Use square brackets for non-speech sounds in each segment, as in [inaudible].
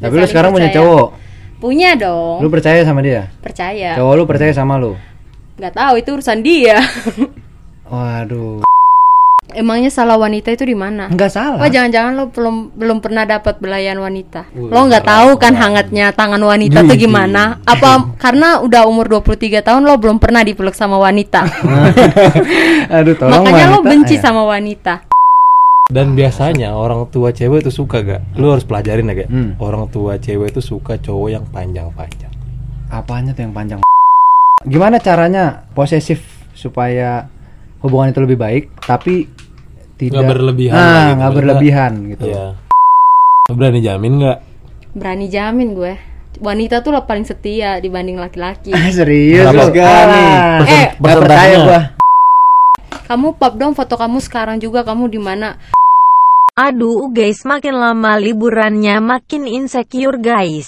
Tapi lu sekarang punya percaya. cowok. Punya dong. Lu percaya sama dia? percaya. Cowok lu percaya sama lu? Nggak tahu itu urusan dia. [laughs] Waduh. Emangnya salah wanita itu di mana? Enggak salah. Oh jangan-jangan lo belum belum pernah dapat belayan wanita. lo nggak tahu kan hangatnya tangan wanita tuh gimana? Apa [laughs] karena udah umur 23 tahun lo belum pernah dipeluk sama wanita? [laughs] Aduh, tolong Makanya lo wanita. benci Ya. sama wanita. Dan biasanya orang tua cewek itu suka gak? Lu harus pelajarin ya gak? Hmm. Orang tua cewek itu suka cowok yang panjang-panjang. Apanya tuh yang panjang? Gimana caranya posesif supaya hubungan itu lebih baik tapi tidak Nggak berlebihan Ah, lah gitu. nggak berlebihan gitu. Iya. Lu berani jamin nggak? Berani jamin gue. Wanita tuh lo paling setia dibanding laki-laki. [laughs] Serius Kenapa? lu? Alah. Eh, Nggak percaya gua. Kamu pop dong foto kamu sekarang juga kamu di mana? Aduh guys makin lama liburannya makin insecure guys.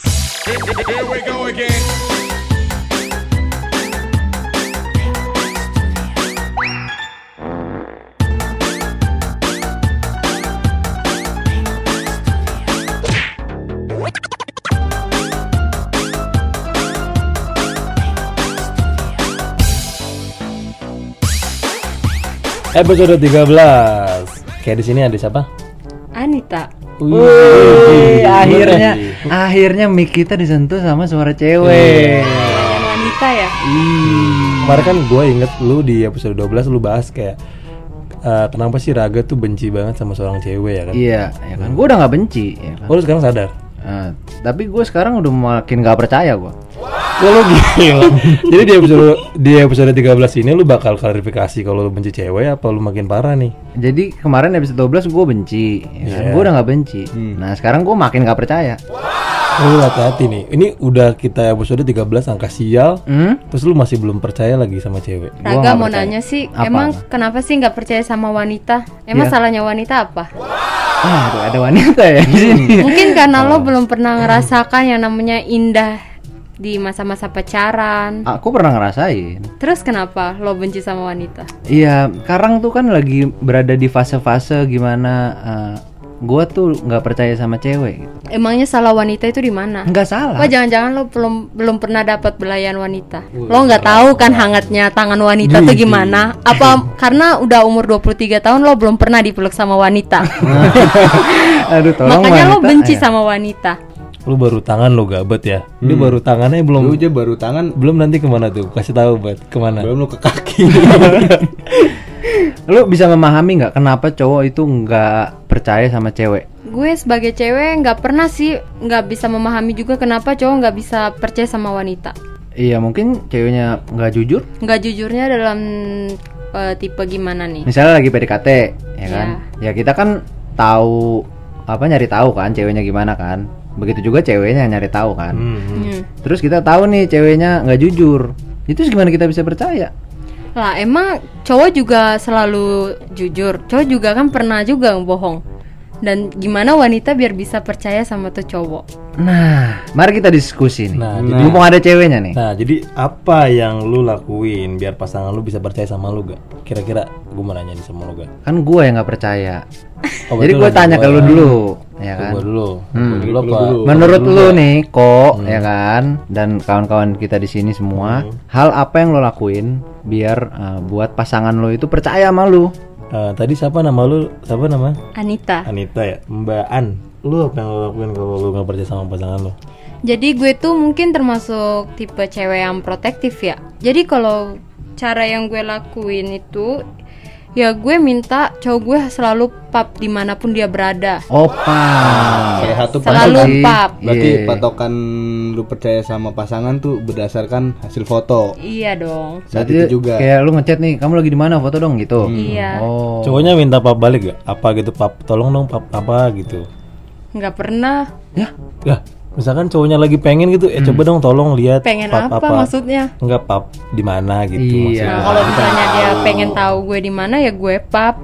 Episode 13. Kayak di sini ada siapa? Anita. Wih, akhirnya akhirnya mic kita disentuh sama suara Iya. cewek. Belayan wanita ya? Kemarin kan gue inget lu di episode 12 lu bahas kayak eh, kenapa sih Raga tuh benci banget sama seorang cewek ya kan? Iya, ya kan. Gua udah nggak benci, ya kan. Oh lu sekarang sadar? Nah, tapi gue sekarang udah makin nggak percaya gua. Oh lu gila. Jadi di episode di episode 13 ini lu bakal klarifikasi kalau lu benci cewek apa lu makin parah nih? Jadi kemarin episode 12 gue benci, ya kan? Iya. Gue udah nggak benci. Nah sekarang gue makin nggak percaya. Oh, lu hati-hati nih. Ini udah kita episode 13 angka sial. Hmm? Terus lu masih belum percaya lagi sama cewek. Gua Raga mau percaya. nanya sih, Apa? emang kenapa sih nggak percaya sama wanita? Emang Iya. salahnya wanita apa? Ah, aduh, ada wanita ya di sini. Mungkin karena lo belum pernah ngerasakan yang namanya indah di masa-masa pacaran. Aku pernah ngerasain. Terus kenapa lo benci sama wanita? Iya, sekarang tuh kan lagi berada di fase-fase gimana eh, gua tuh nggak percaya sama cewek. Gitu. Emangnya salah wanita itu di mana? Nggak salah. Wah jangan-jangan lo belum belum pernah dapat belayan wanita. Lo nggak tahu kan hangatnya tangan wanita tuh gimana? Apa [laughs] karena udah umur 23 tahun lo belum pernah dipeluk sama wanita? [laughs] Aduh, tolong Makanya lo wanita, benci ya. sama wanita. Lu baru tangan lu gabet ya. Ini baru tangannya belum Lu aja baru tangan belum nanti ke mana tuh? Kasih tahu buat ke mana? belum lu ke kaki. [laughs] Lu bisa memahami nggak kenapa cowok itu nggak percaya sama cewek? Gue sebagai cewek nggak pernah sih nggak bisa memahami juga kenapa cowok nggak bisa percaya sama wanita. Iya, mungkin ceweknya nggak jujur. Nggak jujurnya dalam eh, tipe gimana nih? Misalnya lagi PDKT, ya kan? Ya kita kan tahu apa nyari tahu kan ceweknya gimana kan? Begitu juga ceweknya nyari tahu kan. Hmm. Hmm. Terus kita tahu nih ceweknya nggak jujur. Itu gimana kita bisa percaya? Lah emang cowok juga selalu jujur. Cowok juga kan pernah juga bohong. Dan gimana wanita biar bisa percaya sama tuh cowok? Nah, mari kita diskusi nih. Nah, Jadi mumpung ada ceweknya nih. Nah, jadi apa yang lu lakuin biar pasangan lu bisa percaya sama lu gak? Kira-kira gue mau nanya nih sama lu gak? Kan gua yang nggak percaya. Oh, Jadi gue tanya ke lu dulu, ya kan? gua dulu. Hmm. Gua dulu apa? Menurut lu nih, kok Hmm. ya kan, dan kawan-kawan kita di sini semua, Hmm. hal apa yang lo lakuin biar uh, buat pasangan lo itu percaya sama lu? Eh, tadi siapa nama lu? Siapa nama? Anita. Anita ya? Mbak An. Lu apa yang lu lakuin kalau lu gak percaya sama pasangan lu? Jadi gue tuh mungkin termasuk tipe cewek yang protektif ya. Jadi kalau cara yang gue lakuin itu ya gue minta cowok gue selalu pap di mana pun dia berada. Opa. Salah satu Selalu pap. Berarti Iya. patokan lu percaya sama pasangan tuh berdasarkan hasil foto. Iya dong. Saat Berarti itu juga. Kayak lu ngechat nih, kamu lagi di mana? Foto dong gitu. Iya. Oh. Cowoknya minta pap balik gak? Apa gitu pap? Tolong dong pap apa gitu. Nggak pernah. Ya, Ya, misalkan cowoknya lagi pengen gitu, eh coba dong tolong lihat Pengen pap apa, maksudnya? Enggak pap di mana gitu Iya. maksudnya. Nah, kalau misalnya dia pengen tahu gue di mana ya gue pap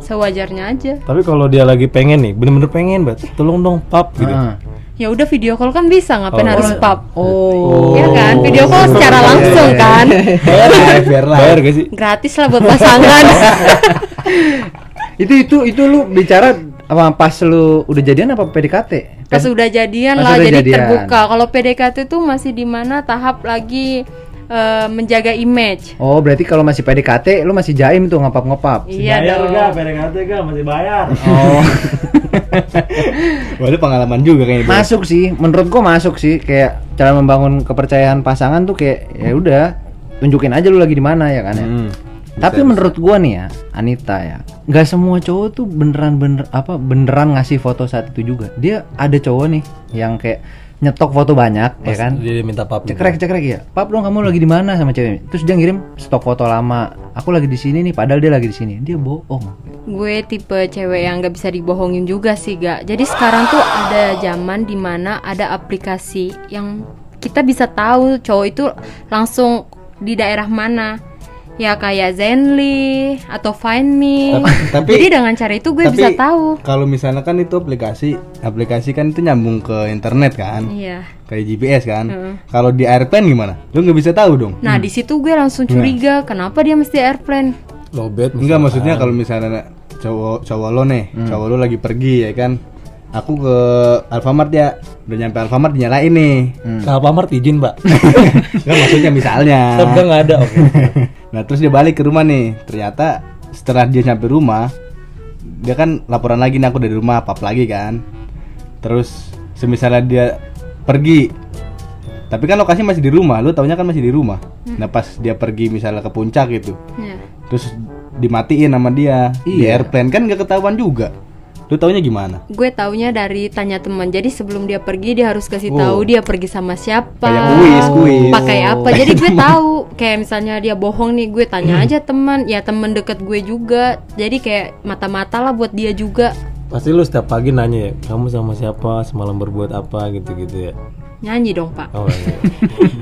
sewajarnya aja. Tapi kalau dia lagi pengen nih, bener-bener pengen banget, tolong dong pap gitu. Ah. Ya udah video call kan bisa, ngapain Oh. harus pap? Oh. Ya kan, video call secara langsung kan. Biar live, biar live. Bayar gak sih? Gratis lah buat pasangan. [laughs] itu itu itu lu bicara apa pas lu udah jadian apa PDKT? Pas udah jadian Pas lah udah jadi jadian. terbuka kalau PDKT tuh masih di mana tahap lagi eh, menjaga image Oh, berarti kalau masih PDKT lu masih jaim tuh ngepap-ngepap. iya bayar dong gak PDKT gak masih bayar Oh. [laughs] Waduh pengalaman juga kayaknya. Bro. masuk sih, menurut gua masuk sih kayak cara membangun kepercayaan pasangan tuh kayak ya udah tunjukin aja lu lagi di mana ya kan ya. Hmm. Tapi menurut gua nih ya, Anita ya, nggak semua cowok tuh beneran bener apa beneran ngasih foto saat itu juga. Dia ada cowok nih yang kayak nyetok foto banyak ya kan. dia minta pap. Cekrek cekrek ya. Pap dong kamu lagi di mana sama cewek? Terus dia ngirim stok foto lama. Aku lagi di sini nih, padahal dia lagi di sini. Dia bohong. gue tipe cewek yang gak bisa dibohongin juga sih gak jadi sekarang tuh ada zaman di mana ada aplikasi yang kita bisa tahu cowok itu langsung di daerah mana ya kayak Zenly atau Find Me Tapi- tapi- jadi dengan cara itu gue Tapi, bisa tahu Kalau misalnya kan itu aplikasi, aplikasi kan itu nyambung ke internet kan, iya kayak GPS kan. Heeh. Kalau di airplane gimana? Lu nggak bisa tahu dong. nah di situ gue langsung curiga kenapa dia mesti airplane lobet Enggak maksudnya kalau misalnya cowok cowok lo nih, cowok lo lagi pergi ya kan. Aku ke Alfamart ya, udah nyampe Alfamart dinyalain nih. ke Alfamart izin pak Enggak [laughs] maksudnya misalnya. Tapi nggak ada oke. [laughs] Nah terus dia balik ke rumah nih. Ternyata setelah dia nyampe rumah Dia kan laporan lagi nih aku dari rumah Pap lagi kan. Terus semisalnya dia pergi. Tapi kan lokasi masih di rumah Lu taunya kan masih di rumah. Nah pas dia pergi misalnya ke puncak gitu ya. Terus dimatiin sama dia Di Iya. airplane kan gak ketahuan juga Lu taunya gimana? gue taunya dari tanya teman. Jadi sebelum dia pergi dia harus kasih Oh. tahu dia pergi sama siapa. Kayak kuis, kuis. pakai apa. Jadi gue [laughs] tahu kayak misalnya dia bohong nih gue tanya aja teman. Ya teman deket gue juga. Jadi kayak mata-mata lah buat dia juga. Pasti lu setiap pagi nanya ya kamu sama siapa? Semalam berbuat apa? gitu gitu ya. Nyanyi dong pak. Oh, iya.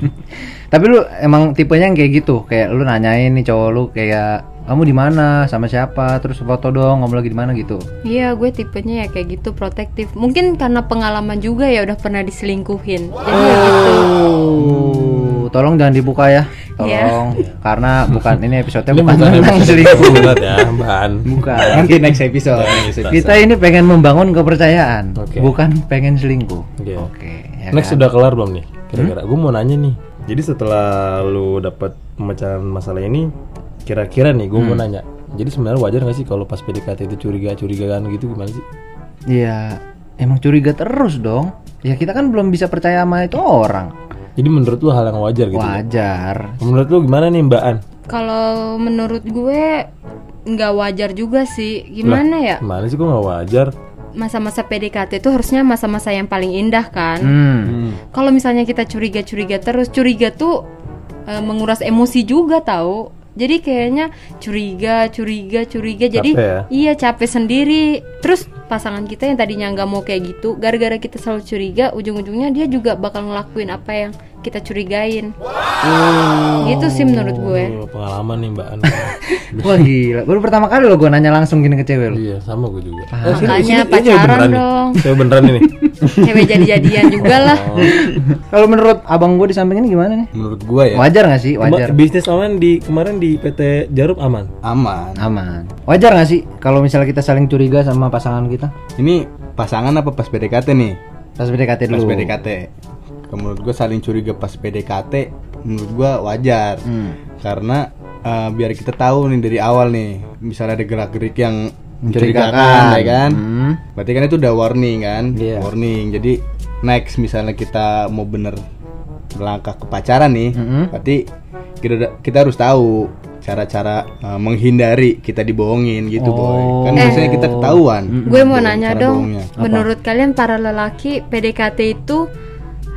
[laughs] Tapi lu emang tipenya yang kayak gitu, kayak lu nanyain nih cowok lu kayak kamu di mana sama siapa, terus foto dong, kamu lagi di mana gitu. iya gue tipenya ya kayak gitu protektif mungkin karena pengalaman juga ya udah pernah diselingkuhin jadi ya gitu Oh, tolong jangan dibuka ya. Iya. Tolong karena bukan ini episode Ini bukan bukan tentang episode selingkuh. ya bahan Bukan. Nanti next episode. Kita ini pengen membangun kepercayaan, Oke. bukan pengen selingkuh. Iya. Oke. ya Next kan? sudah kelar belum nih? Kira-kira gue mau nanya nih. Jadi setelah lu dapat pemecahan masalah ini, kira-kira nih gue mau nanya. Jadi sebenarnya wajar gak sih kalau pas PDKT itu curiga-curigaan gitu gimana sih? Iya, emang curiga terus dong. Ya kita kan belum bisa percaya sama itu orang. Jadi menurut lu hal yang wajar gitu? ya? Wajar. Menurut lu gimana nih Mbak An? kalau menurut gue nggak wajar juga sih gimana ya Gimana sih kok nggak wajar? masa-masa PDKT itu harusnya masa-masa yang paling indah kan Hmm. kalau misalnya kita curiga-curiga terus curiga tuh eh, menguras emosi juga tahu jadi kayaknya curiga curiga curiga jadi Capek ya? iya capek sendiri terus pasangan kita yang tadinya nggak mau kayak gitu gara-gara kita selalu curiga ujung-ujungnya dia juga bakal ngelakuin apa yang kita curigain gitu sih menurut gue Oh, pengalaman nih Mbak An. [laughs] Wah gila, baru pertama kali lo gue nanya langsung gini ke cewek lo. iya, sama gue juga. Ah. sini- Makanya sini- ini pacaran beneran nih. dong. Saya beneran ini. [laughs] cewek jadi-jadian juga lah [laughs] Kalau menurut abang gue di samping ini gimana nih? Menurut gua ya Wajar gak sih? Wajar. Kema- Bisnis aman di kemarin di PT Jarum aman. aman. Aman. Wajar gak sih kalau misalnya kita saling curiga sama pasangan kita? Ini pasangan apa pas PDKT nih? Pas PDKT Pas dulu. PDKT. Menurut gua saling curiga pas PDKT menurut gua wajar. Hmm. Karena eh, biar kita tahu nih dari awal nih, misalnya ada gerak-gerik yang Mencurigakan. ya kan? Hmm. Berarti kan itu udah warning kan? Iya. Warning. Jadi next misalnya kita mau bener melangkah ke pacaran nih, Mm-mm. berarti kita kita harus tahu cara-cara eh, menghindari kita dibohongin gitu Oh. boy. Kan biasanya kita ketahuan. gue mau nanya dong bohongnya. menurut kalian para lelaki PDKT itu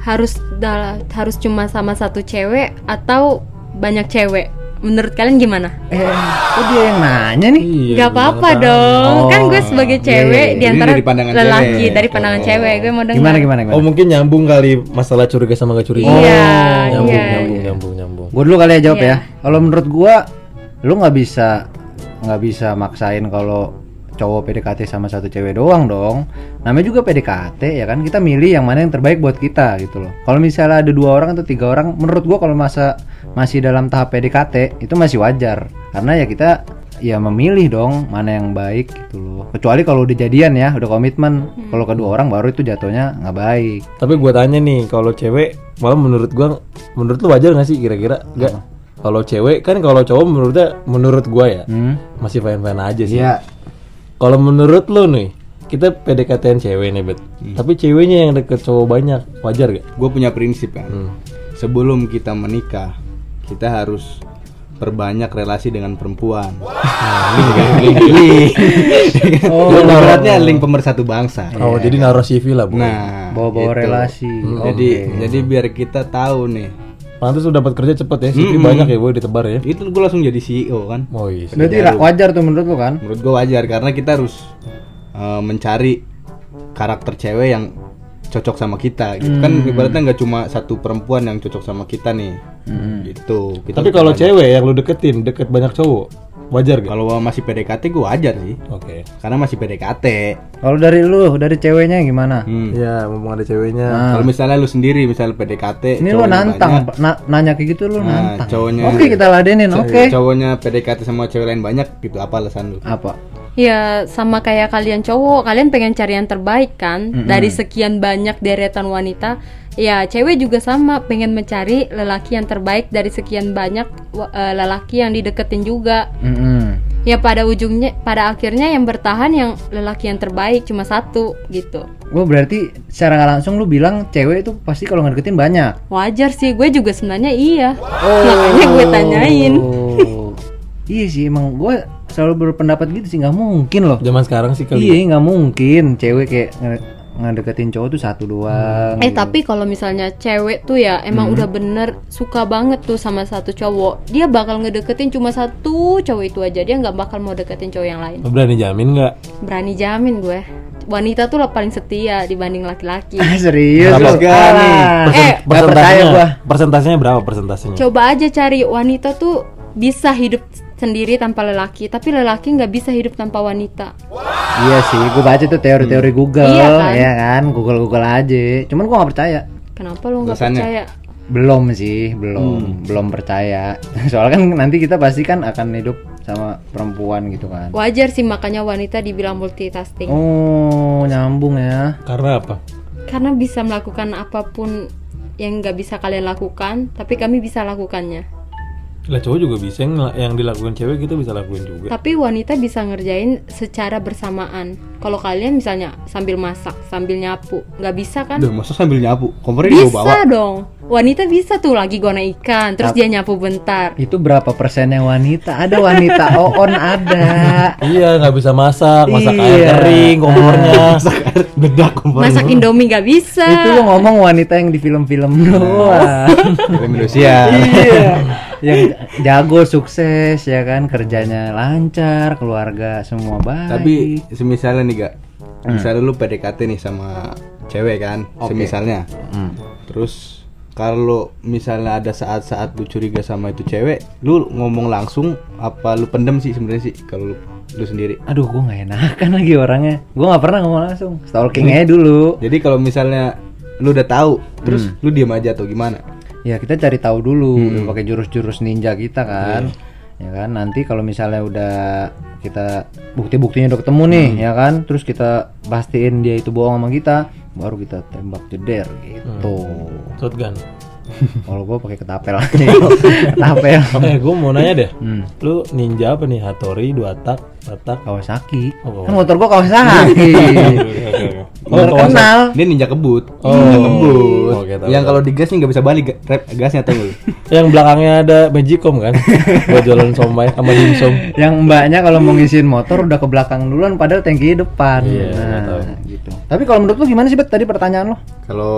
harus dal- harus cuma sama satu cewek atau banyak cewek menurut kalian gimana Eh, kok dia yang nanya nih? Iya. Gak apa-apa dong Oh, kan gue sebagai iya, cewek iya, iya. di antara Ini dari pandangan lelaki cewek. dari pandangan Oh. cewek gue mau dengar Gimana gimana gimana? Oh mungkin nyambung kali masalah curiga sama gak curiga. Iya, nyambung, iya, nyambung, iya. nyambung, nyambung. Gue dulu kali ya jawab Iya. ya. Kalau menurut gua, lu nggak bisa nggak bisa maksain kalau cowok PDKT sama satu cewek doang dong. Namanya juga PDKT ya kan. Kita milih yang mana yang terbaik buat kita gitu loh. Kalau misalnya ada dua orang atau tiga orang, menurut gua kalau masa masih dalam tahap PDKT itu masih wajar. Karena ya kita ya memilih dong mana yang baik gitu loh kecuali kalau udah jadian ya udah komitmen kalau kedua orang baru itu jatuhnya nggak baik Tapi gua tanya nih, kalau cewek malah menurut gua menurut lu wajar gak sih kira-kira? Enggak. Kalau cewek kan kalau cowok menurutnya menurut gua ya hmm? masih fine-fine aja sih. Iya. Kalau menurut lu nih, kita PDKT cewek nih, Bet. Tapi ceweknya yang deket cowok banyak, wajar gak? gue punya prinsip kan Hmm. sebelum kita menikah kita harus perbanyak relasi dengan perempuan [laughs] oh ibaratnya link pemersatu bangsa Oh, jadi naruh CV lah, Bu. nah bawa-bawa gitu. relasi jadi jadi biar kita tahu nih Pantes udah dapat kerja cepet ya, CV banyak ya, Bu, ditebar ya. itu gue langsung jadi CEO kan. Oh, iya. berarti ra- wajar tuh menurut lu kan? Menurut gue wajar karena kita harus uh, mencari karakter cewek yang cocok sama kita gitu. Kan ibaratnya nggak cuma satu perempuan yang cocok sama kita nih. Gitu. Kita Tapi kalau cewek yang lu deketin, deket banyak cowok, wajar gak? kalau masih PDKT gue wajar sih Oke. karena masih PDKT kalau dari lu dari ceweknya gimana Hmm. Iya, mumpung ada ceweknya. kalau misalnya lu sendiri misalnya PDKT ini lu nantang banyak, na- nanya kayak gitu lu Nah, nantang cowoknya- oke kita ladenin oke cowoknya PDKT sama cewek lain banyak gitu apa alasan lu apa Ya sama kayak kalian cowok, kalian pengen cari yang terbaik kan dari sekian banyak deretan wanita. Ya cewek juga sama pengen mencari lelaki yang terbaik dari sekian banyak eh, lelaki yang dideketin juga. Mm-mm. Ya pada ujungnya, pada akhirnya yang bertahan yang lelaki yang terbaik cuma satu gitu. gue berarti secara nggak langsung lu bilang cewek itu pasti kalau ngedeketin banyak Wajar sih, gue juga sebenarnya iya. Makanya gue tanyain. oh [laughs] iya sih emang gue selalu berpendapat gitu sih nggak mungkin loh Zaman sekarang sih kali. iya nggak mungkin cewek kayak ngedeketin cowok tuh satu doang Eh tapi kalau misalnya cewek tuh ya emang udah bener suka banget tuh sama satu cowok, dia bakal ngedeketin cuma satu cowok itu aja, dia nggak bakal mau deketin cowok yang lain. Berani jamin nggak? Berani jamin gue. Wanita tuh lah paling setia dibanding laki-laki. [laughs] Ah, serius Berapa? lu? Alah. Eh, nggak percaya gua Persentasenya berapa persentasenya? Coba aja cari wanita tuh bisa hidup sendiri tanpa lelaki, tapi lelaki nggak bisa hidup tanpa wanita. iya sih gue baca tuh teori-teori Google Iya kan? ya kan Google Google aja cuman gue nggak percaya Kenapa lu nggak percaya? belum sih belum belum percaya [laughs] soalnya kan nanti kita pasti kan akan hidup sama perempuan gitu kan Wajar sih makanya wanita dibilang multitasking. oh nyambung ya Karena apa? Karena bisa melakukan apa pun yang nggak bisa kalian lakukan, tapi kami bisa lakukannya. Lah cowok juga bisa yang, yang dilakukan cewek kita bisa lakuin juga. Tapi wanita bisa ngerjain secara bersamaan. Kalau kalian misalnya sambil masak, sambil nyapu, nggak bisa kan? Udah masa sambil nyapu kompornya Bisa dibawa bawa dong. Wanita bisa tuh lagi gona ikan, terus dia nyapu bentar. itu berapa persennya wanita ada wanita [laughs] on ada Iya nggak bisa masak, masak air Iya. kering, kompornya. [laughs] bedak kompornya Masak Indomie nggak bisa. itu lo ngomong wanita yang di film-film doang [laughs] film Indonesia iya yang jago sukses ya kan? Kerjanya lancar keluarga semua baik. Tapi semisalnya nih gak misalnya lu PDKT nih sama cewek kan semisalnya. Hmm. terus kalau misalnya ada saat-saat lu curiga sama itu cewek lu ngomong langsung apa lu pendem sih sebenarnya sih kalau lu, lu sendiri? Aduh gue nggak enakan lagi orangnya. Gue nggak pernah ngomong langsung. Stalking aja dulu. jadi kalau misalnya lu udah tahu terus lu diam aja atau gimana ya kita cari tahu dulu udah pakai jurus-jurus ninja kita kan. Ya kan nanti kalau misalnya udah kita bukti-buktinya udah ketemu nih ya kan? Terus kita pastiin dia itu bohong sama kita baru kita tembak jeder gitu. Shotgun. Kalau gue pakai ketapel aja [laughs] ketapel eh gue mau nanya deh. hmm. Lu ninja apa nih? Hattori, dua tak, tak. Kawasaki Oh. kan motor gua Kawasaki [laughs] Oh, terkenal ini ninja kebut Oh. ninja kebut Oke, tahu, yang kalau digas nih nggak bisa balik rep gasnya lu? [laughs] Yang belakangnya ada Magicom kan? Buat jualan somai sama dimsum. yang mbaknya kalau mau ngisiin motor udah ke belakang duluan padahal tangki depan Iya, nah. Gitu tapi kalau menurut lu gimana sih bet tadi pertanyaan lo kalau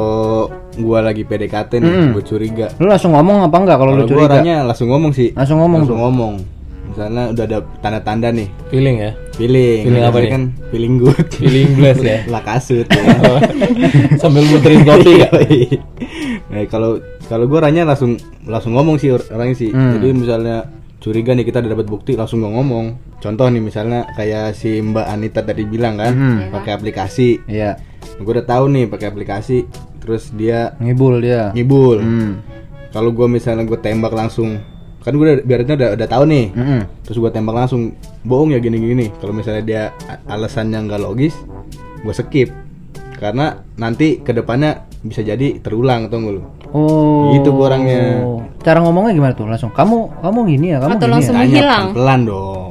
gua lagi PDKT nih Mm. gua curiga lu langsung ngomong apa enggak kalau lu kalau gua curiga orangnya langsung ngomong sih langsung ngomong langsung tuh. ngomong misalnya udah ada tanda-tanda nih Feeling ya? feeling Feeling apa nih? kan feeling good Feeling blessed ya? [laughs] lah kasut ya. [laughs] [laughs] Sambil muterin kopi ya? nah, kalau kalau gue orangnya langsung langsung ngomong sih or- orangnya sih Hmm. jadi misalnya curiga nih kita udah dapat bukti langsung gua ngomong contoh nih misalnya kayak si Mbak Anita tadi bilang kan Hmm. pakai aplikasi iya gue udah tahu nih pakai aplikasi terus dia ngibul dia ngibul hmm. kalau gue misalnya gue tembak langsung kan gue udah, biarinnya udah udah tahu nih Mm-mm. terus gue tembak langsung bohong ya gini gini kalau misalnya dia a- alasannya nggak logis gue skip karena nanti ke depannya bisa jadi terulang atau lu Oh. Gitu gua orangnya. Cara ngomongnya gimana tuh? Langsung kamu kamu gini ya, kamu Atau gini langsung ya. menghilang. pelan dong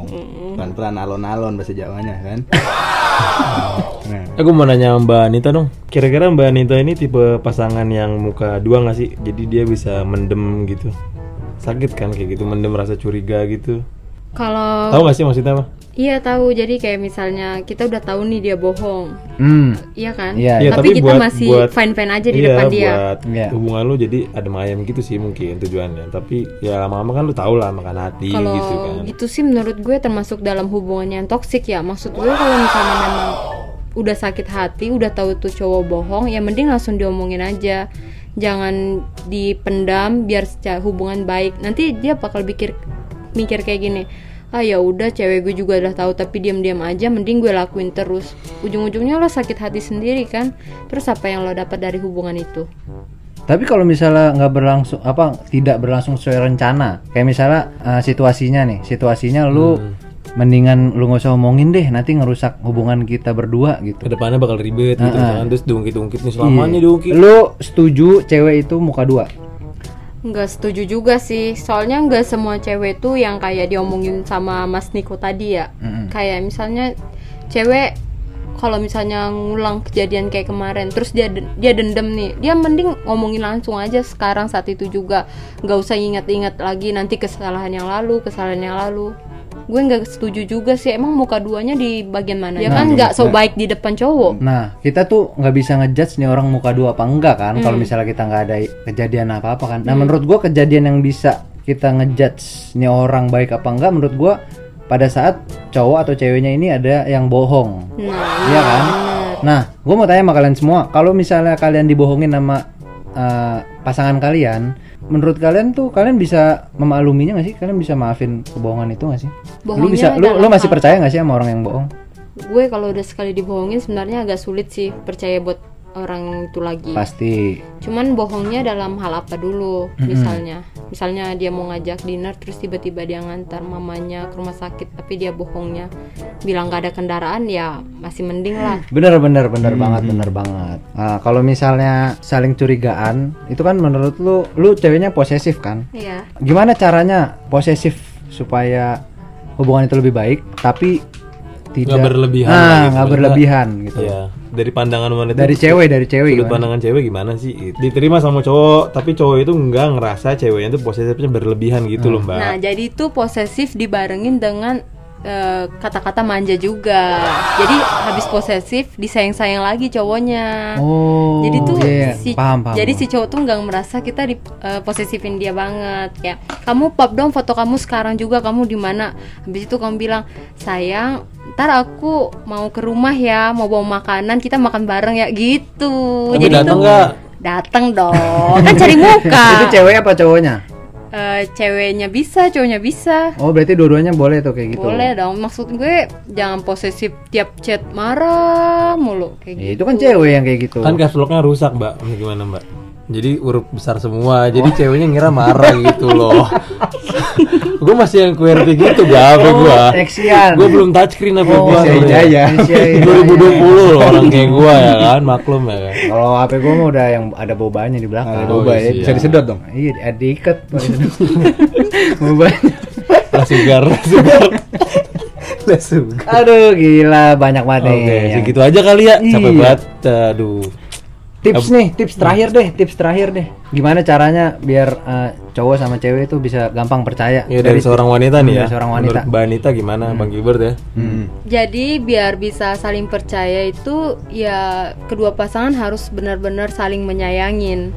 pelan pelan alon alon bahasa Jawanya kan [laughs] nah, Aku mau nanya Mbak Anita dong. Kira-kira Mbak Anita ini tipe pasangan yang muka dua nggak sih? Jadi dia bisa mendem gitu. Sakit kan kayak gitu, mendem rasa curiga gitu. Kalau Tahu nggak sih maksudnya apa? Iya tahu, jadi kayak misalnya kita udah tahu nih dia bohong, Hmm. iya kan? Iya. Iya, tapi, kita buat- masih buat- fine fine aja di iya, depan dia. buat Iya. hubungan lu jadi adem ayam gitu sih mungkin tujuannya. Tapi ya lama-lama kan lu tau lah makan hati Kalau gitu kan. gitu sih menurut gue termasuk dalam hubungan yang toksik ya. Maksud gue kalau misalnya memang udah sakit hati, udah tahu tuh cowok bohong, ya mending langsung diomongin aja. Jangan dipendam biar secara hubungan baik. Nanti dia bakal pikir mikir kayak gini. Ah ya udah cewek gue juga udah tahu tapi diam-diam aja mending gue lakuin terus. Ujung-ujungnya lo sakit hati sendiri kan. Terus apa yang lo dapat dari hubungan itu? Tapi kalau misalnya nggak berlangsung apa tidak berlangsung sesuai rencana, kayak misalnya eh, situasinya nih, situasinya lu Hmm. mendingan lu nggak usah omongin deh, nanti ngerusak hubungan kita berdua gitu. Ke depannya bakal ribet gitu kan. Terus diungkit-ungkit nih Iya. selamanya diungkit. Lu setuju cewek itu muka dua? Nggak setuju juga sih, soalnya nggak semua cewek tuh yang kayak diomongin sama Mas Niko tadi ya. Mm-mm. Kayak misalnya cewek kalau misalnya ngulang kejadian kayak kemarin, terus dia dia dendam nih, dia mending ngomongin langsung aja sekarang saat itu juga, nggak usah ingat-ingat lagi nanti kesalahan yang lalu, kesalahan yang lalu. Gue nggak setuju juga sih, emang muka duanya di bagian mana? Ya kan nggak so baik di depan cowok. Nah, kita tuh nggak bisa ngejudge nih orang muka dua apa enggak kan? Kalau misalnya kita nggak ada kejadian apa-apa kan. Nah, menurut gua kejadian yang bisa kita ngejudge nih orang baik apa enggak menurut gua pada saat cowok atau ceweknya ini ada yang bohong. Nah, Iya kan? Nah, gua mau tanya sama kalian semua, kalau misalnya kalian dibohongin sama eh, pasangan kalian, menurut kalian tuh kalian bisa memakluminya nggak sih? Kalian bisa maafin kebohongan itu nggak sih? lu Bohongnya bisa, lu, lu masih hal- percaya nggak sih sama orang yang bohong? gue kalau udah sekali dibohongin sebenarnya agak sulit sih percaya buat orang itu lagi. Pasti. Cuman bohongnya dalam hal apa dulu? Misalnya, misalnya dia mau ngajak dinner terus tiba-tiba dia ngantar mamanya ke rumah sakit tapi dia bohongnya bilang gak ada kendaraan ya masih mending lah. Bener bener bener banget bener banget. Nah, kalau misalnya saling curigaan, itu kan menurut lu, lu ceweknya posesif kan? Iya. Gimana caranya posesif supaya hubungan itu lebih baik, tapi tidak Nggak berlebihan Ah, gitu. nggak berlebihan gitu. Iya. Dari pandangan wanita Dari cewek, dari cewek sudut gimana? pandangan cewek gimana sih? Diterima sama cowok, tapi cowok itu nggak ngerasa ceweknya itu posesifnya berlebihan gitu loh, Mbak. Nah, jadi itu posesif dibarengin dengan eh, kata-kata manja juga. Jadi habis posesif disayang-sayang lagi cowoknya. Oh, jadi tuh iya, si paham paham. jadi si cowok tuh nggak merasa kita di eh, posesifin dia banget kayak kamu pop dong foto kamu sekarang juga kamu di mana habis itu kamu bilang sayang ntar aku mau ke rumah ya mau bawa makanan kita makan bareng ya gitu Tapi datang tuh- nggak? datang dong kan cari muka [laughs] itu cewek apa cowoknya? Eh, ceweknya bisa cowoknya bisa Oh, berarti dua-duanya boleh tuh kayak gitu. boleh dong maksud gue jangan posesif tiap chat marah mulu kayak Ya, gitu itu kan cewek yang kayak gitu. Kan caps lock-nya rusak, Mbak. Gimana, Mbak? Jadi huruf besar semua, jadi ceweknya ngira marah gitu loh. [laughs] gue masih yang QWERTY gitu, gak apa gue. Eksian. Gue belum touchscreen apa Oh, gue. Jaya. 2020 loh orang kayak gue ya kan, maklum ya kan. Kalau HP gua mah udah yang ada bobanya di belakang. Ada Oh, boba ya, bisa disedot dong. Iya, ada diikat. [laughs] [laughs] Bobanya. Lah sugar, lah sugar. Lah sugar. Aduh, gila banyak banget Oke, nih. yang- segitu aja kali ya. Capek Iya. banget. Aduh. Tips nih, tips terakhir deh, tips terakhir deh. Gimana caranya biar eh, cowok sama cewek itu bisa gampang percaya? Ya dari seorang wanita nih ya. Dari seorang wanita. Menurut Mbak Anita gimana, Bang Gilbert ya? Hmm. Jadi biar bisa saling percaya itu ya kedua pasangan harus benar-benar saling menyayangin.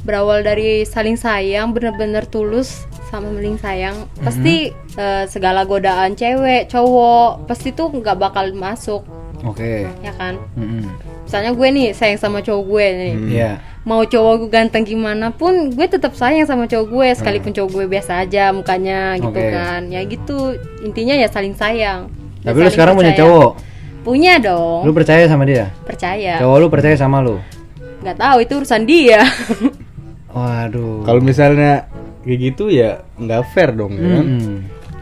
Berawal dari saling sayang, benar-benar tulus sama saling sayang. Pasti eh, segala godaan cewek, cowok pasti tuh nggak bakal masuk, Oke. ya kan? Mm-mm. Misalnya gue nih sayang sama cowok gue nih. Iya. Mau cowok gue ganteng gimana pun gue tetap sayang sama cowok gue sekalipun cowok gue biasa aja mukanya gitu Oke. kan. Ya gitu. Intinya ya saling sayang. Ya Tapi lu saling sekarang punya percaya. cowok. Punya dong. Lu percaya sama dia? percaya Cowok lu percaya sama lu? nggak tahu itu urusan dia [laughs] Waduh. Kalau misalnya kayak gitu ya nggak fair dong ya kan? Mm-mm.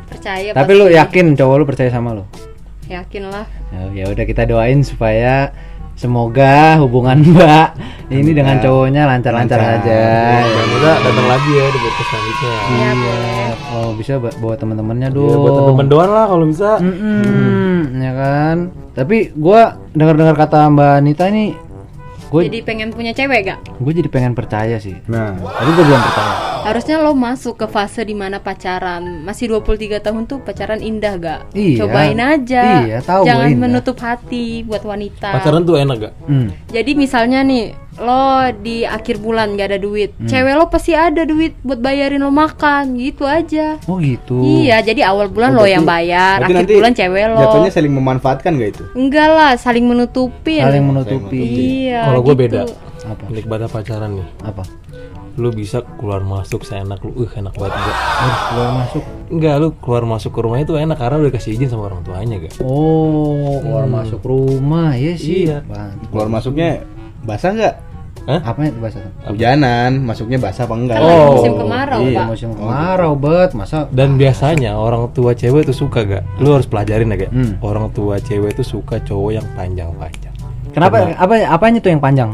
percaya Tapi pasti. lu yakin cowok lu percaya sama lu? yakin lah Ya, ya udah kita doain supaya semoga hubungan [laughs] Mbak ini dengan cowoknya lancar-lancar Lancar. aja. Dan kita datang lagi ya di podcast selanjutnya. Iya, boleh. Oh bisa ba- bawa teman-temannya Ya, dong. buat temen doang lah kalau bisa. Mm-mm, ya kan. Tapi gua dengar-dengar kata Mbak Anita ini, gue jadi pengen punya cewek gak gue jadi pengen percaya sih. nah Tapi gue belum percaya. harusnya lo masuk ke fase di mana pacaran masih 23 tahun tuh pacaran indah gak Iya. cobain aja Iya, tahu gua jangan menutup hati buat wanita Pacaran tuh enak gak? Hmm. jadi misalnya nih lo di akhir bulan gak ada duit Hmm. cewek lo pasti ada duit buat bayarin lo makan gitu aja Oh gitu. iya jadi awal bulan Oh, lo berarti- yang bayar akhir nanti bulan cewek lo jatuhnya saling memanfaatkan gak itu enggak lah saling menutupin Saling menutupi. iya Kalau gue gitu. beda. Apa? Nikmatnya pacaran nih. Apa? Lu bisa keluar masuk seenak lu. Uh, enak banget gak? Harus keluar masuk. Enggak, lu keluar masuk ke rumah itu enak karena udah kasih izin sama orang tuanya gak? Oh, keluar masuk rumah, ya sih. Iya. Bang. keluar masuknya basah nggak Hah? Apa itu bahasa tuh? hujanan masuknya basah apa enggak Oh, musim kemarau iya. pak Musim kemarau, bet. Masa Dan biasanya orang tua cewek tuh suka gak? Lu harus pelajarin ya gak? Hmm. Orang tua cewek tuh suka cowok yang panjang-panjang. Kenapa? Apa apanya tuh yang panjang?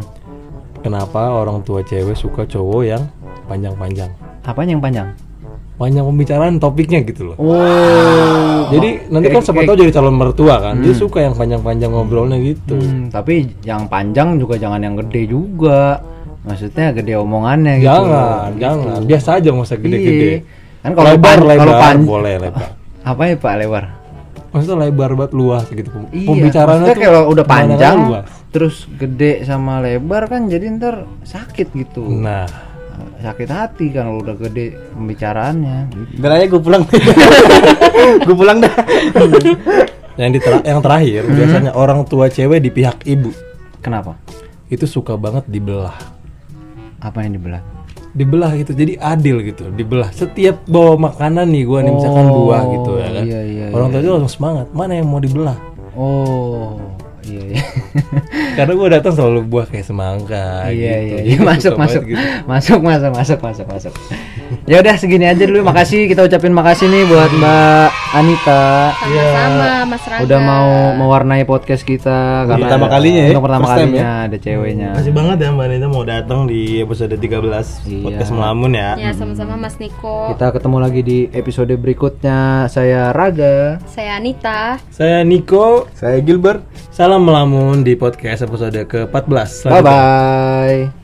Kenapa orang tua cewek suka cowok yang panjang-panjang? Apanya yang panjang? Panjang pembicaraan topiknya gitu loh. Oh. Jadi nanti kan siapa tahu jadi calon mertua kan. Dia suka yang panjang-panjang ngobrolnya gitu. Hmm, tapi yang panjang juga jangan yang gede juga. Maksudnya gede omongannya gitu. Jangan, jangan. Biasa aja nggak usah gede-gede. Iya. Kan kalau lebar, pan- lebar, kalau pan- boleh lebar. [laughs] Apa ya Pak lebar? Maksudnya lebar banget luas gitu. Iya. Pembicaraannya tuh kalau udah panjang luas. terus gede sama lebar kan jadi ntar sakit gitu. Nah, Sakit hati kan kalau udah gede pembicaraannya. Aja gue pulang [laughs] gue pulang dah [laughs] yang di yang terakhir Hmm. biasanya orang tua cewek di pihak ibu Kenapa? itu suka banget dibelah. Apa yang dibelah? Dibelah gitu. Jadi adil gitu, dibelah. Setiap bawa makanan nih gua nih misalkan Oh, buah gitu ya kan. iya, iya, orang tua iya. itu langsung semangat. Mana yang mau dibelah? Oh, iya iya. [laughs] Karena gua datang selalu buah kayak semangka iya gitu. iya, iya. suka masuk masuk gitu. masuk masuk masuk masuk masuk ya udah segini aja dulu makasih kita ucapin makasih nih buat Mbak Anita. Sama-sama mas Raga udah mau mewarnai podcast kita karena pertama kalinya ya, untuk pertama first time kalinya ada ceweknya. Makasih banget ya Mbak Nita mau datang di episode 13 Iya. podcast melamun ya. ya sama-sama mas Niko. Kita ketemu lagi di episode berikutnya. Saya Raga. Saya Anita. Saya Niko, saya Gilbert. Salam melamun di podcast episode ke-14. bye bye